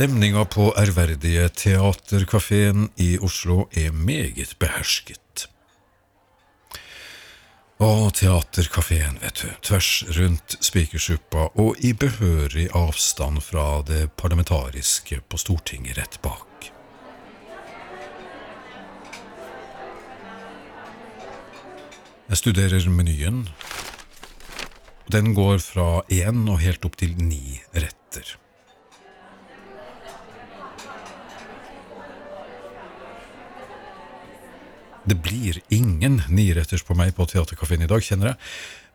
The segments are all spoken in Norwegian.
Stemninga på ærverdige Teaterkafeen i Oslo er meget behersket. Og Teaterkafeen, vet du, tvers rundt Spikersuppa og i behørig avstand fra det parlamentariske på Stortinget rett bak. Jeg studerer menyen. Den går fra én og helt opp til ni retter. Det blir ingen niretters på meg på Teaterkafeen i dag, kjenner jeg,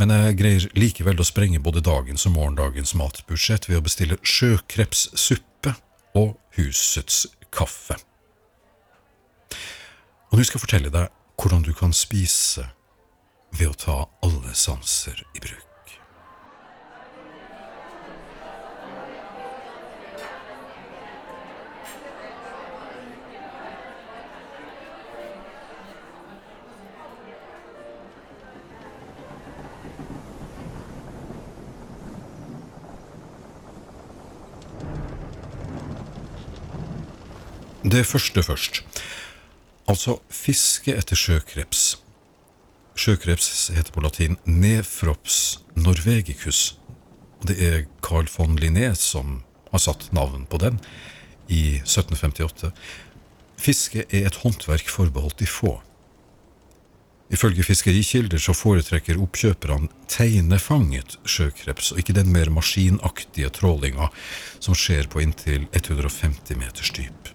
men jeg greier likevel å sprenge både dagens og morgendagens matbudsjett ved å bestille sjøkrepssuppe og husets kaffe. Og nå skal jeg fortelle deg hvordan du kan spise ved å ta alle sanser i bruk. Det første først. Altså fiske etter sjøkreps. Sjøkreps heter på latin Nefrops norvegicus. Det er Carl von Linné som har satt navn på den i 1758. Fiske er et håndverk forbeholdt de få. Ifølge fiskerikilder så foretrekker oppkjøperne teinefanget sjøkreps, og ikke den mer maskinaktige trålinga som skjer på inntil 150 meters dyp.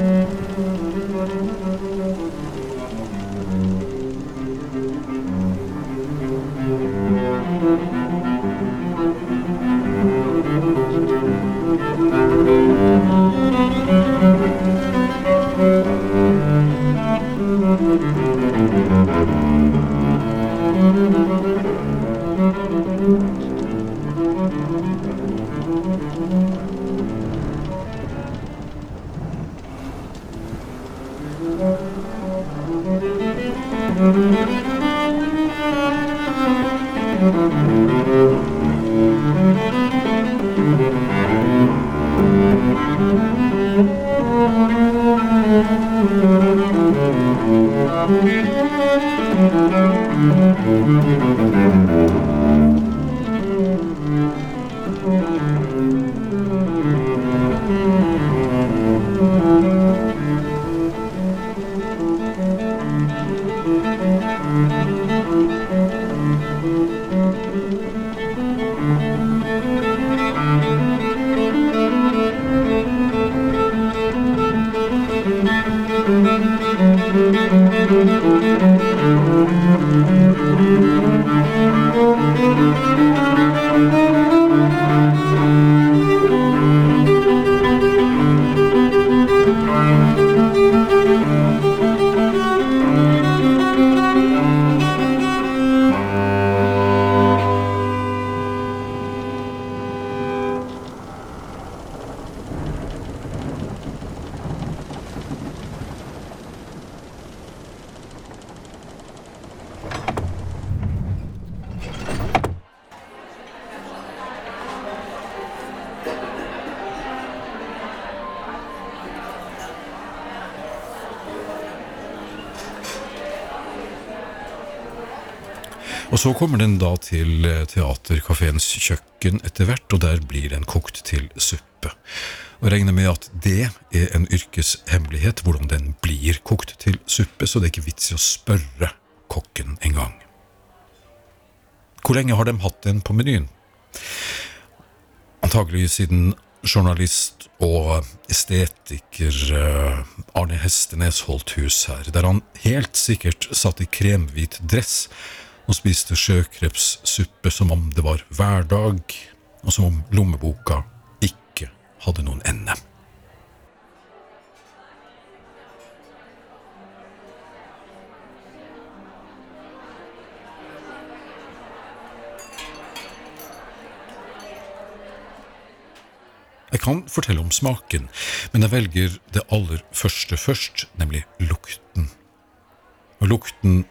Og så kommer den da til eh, Teaterkafeens kjøkken etter hvert, og der blir den kokt til suppe. Og regner med at det er en yrkeshemmelighet, hvordan den blir kokt til suppe, så det er ikke vits i å spørre kokken engang. Hvor lenge har de hatt den på menyen? Antagelig siden journalist og estetiker eh, Arne Hestenes holdt hus her, der han helt sikkert satt i kremhvit dress og spiste sjøkrepssuppe som om det var hverdag, og som om lommeboka ikke hadde noen ende. Jeg kan fortelle om smaken, men jeg velger det aller første først, nemlig lukten. Og lukten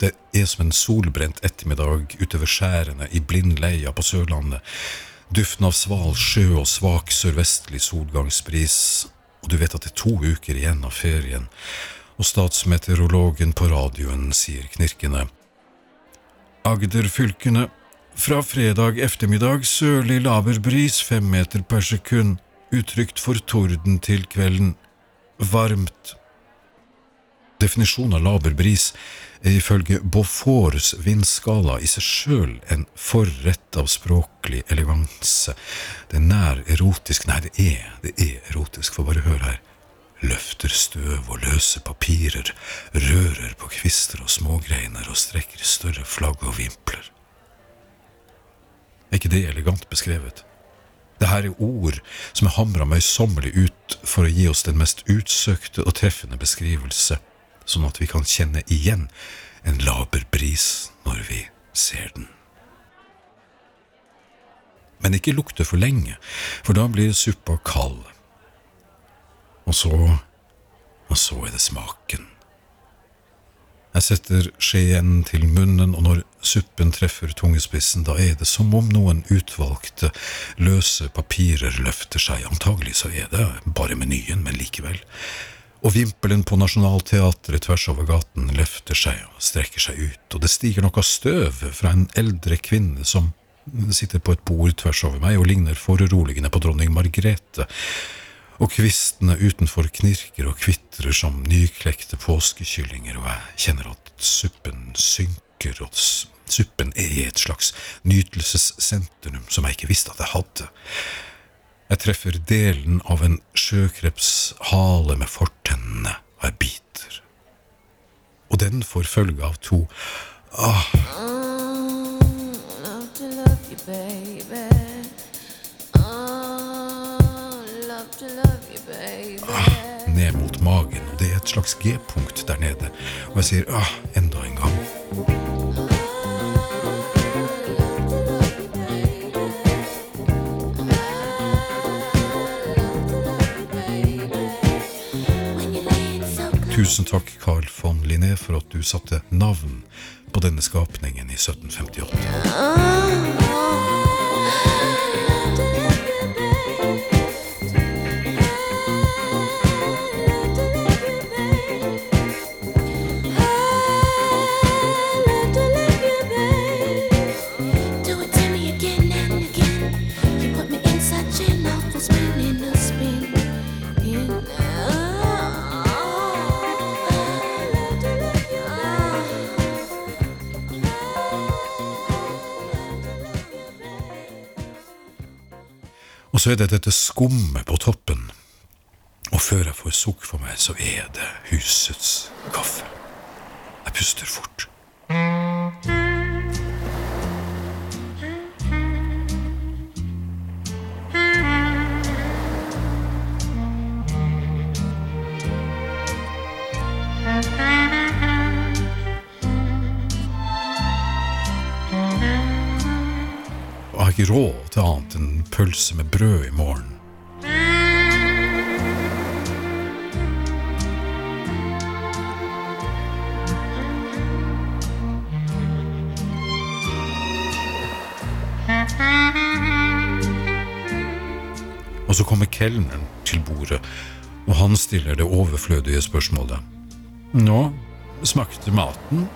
det er som en solbrent ettermiddag utover skjærene i blindleia på Sørlandet. Duften av sval sjø og svak sørvestlig solgangsbris, og du vet at det er to uker igjen av ferien, og statsmeteorologen på radioen sier knirkende Agderfylkene fra fredag ettermiddag sørlig laber bris fem meter per sekund, utrygt for torden til kvelden. Varmt. Definisjonen av laber bris er ifølge Beauforts vindskala i seg sjøl en forrett av språklig eleganse. Det er nær erotisk, nei, det er, det er erotisk, for bare hør her. Løfter støv og løse papirer, rører på kvister og smågreiner og strekker større flagg og vimpler. Er ikke det elegant beskrevet? Det her er ord som er hamra møysommelig ut for å gi oss den mest utsøkte og treffende beskrivelse, sånn at vi kan kjenne igjen en laber bris når vi ser den. Men ikke lukte for lenge, for da blir suppa kald. Og så og så er det smaken. Jeg setter skjeen til munnen, og når suppen treffer tungespissen, da er det som om noen utvalgte, løse papirer løfter seg. Antagelig så er det bare menyen, men likevel. Og vimpelen på Nationaltheatret tvers over gaten løfter seg og strekker seg ut, og det stiger noe støv fra en eldre kvinne som sitter på et bord tvers over meg og ligner foruroligende på dronning Margrethe og kvistene utenfor knirker og kvitrer som nyklekte påskekyllinger, og jeg kjenner at suppen synker, og suppen er i et slags nytelsessentrum som jeg ikke visste at jeg hadde. Jeg treffer delen av en sjøkrepshale med fortennene, og jeg biter. Og den får følge av to ah, baby. ned mot magen, og det er et slags G-punkt der nede. Og jeg sier ah, enda en gang. Tusen takk, Carl von Linné, for at du satte navn på denne skapningen i 1758. så er det dette skummet på toppen. Og før jeg får sukk for meg, så er det husets kaffe. Jeg puster fort. Ikke råd til annet enn pølse med brød i morgen. Og så kommer kelneren til bordet, og han stiller det overflødige spørsmålet. Nå, smakte maten?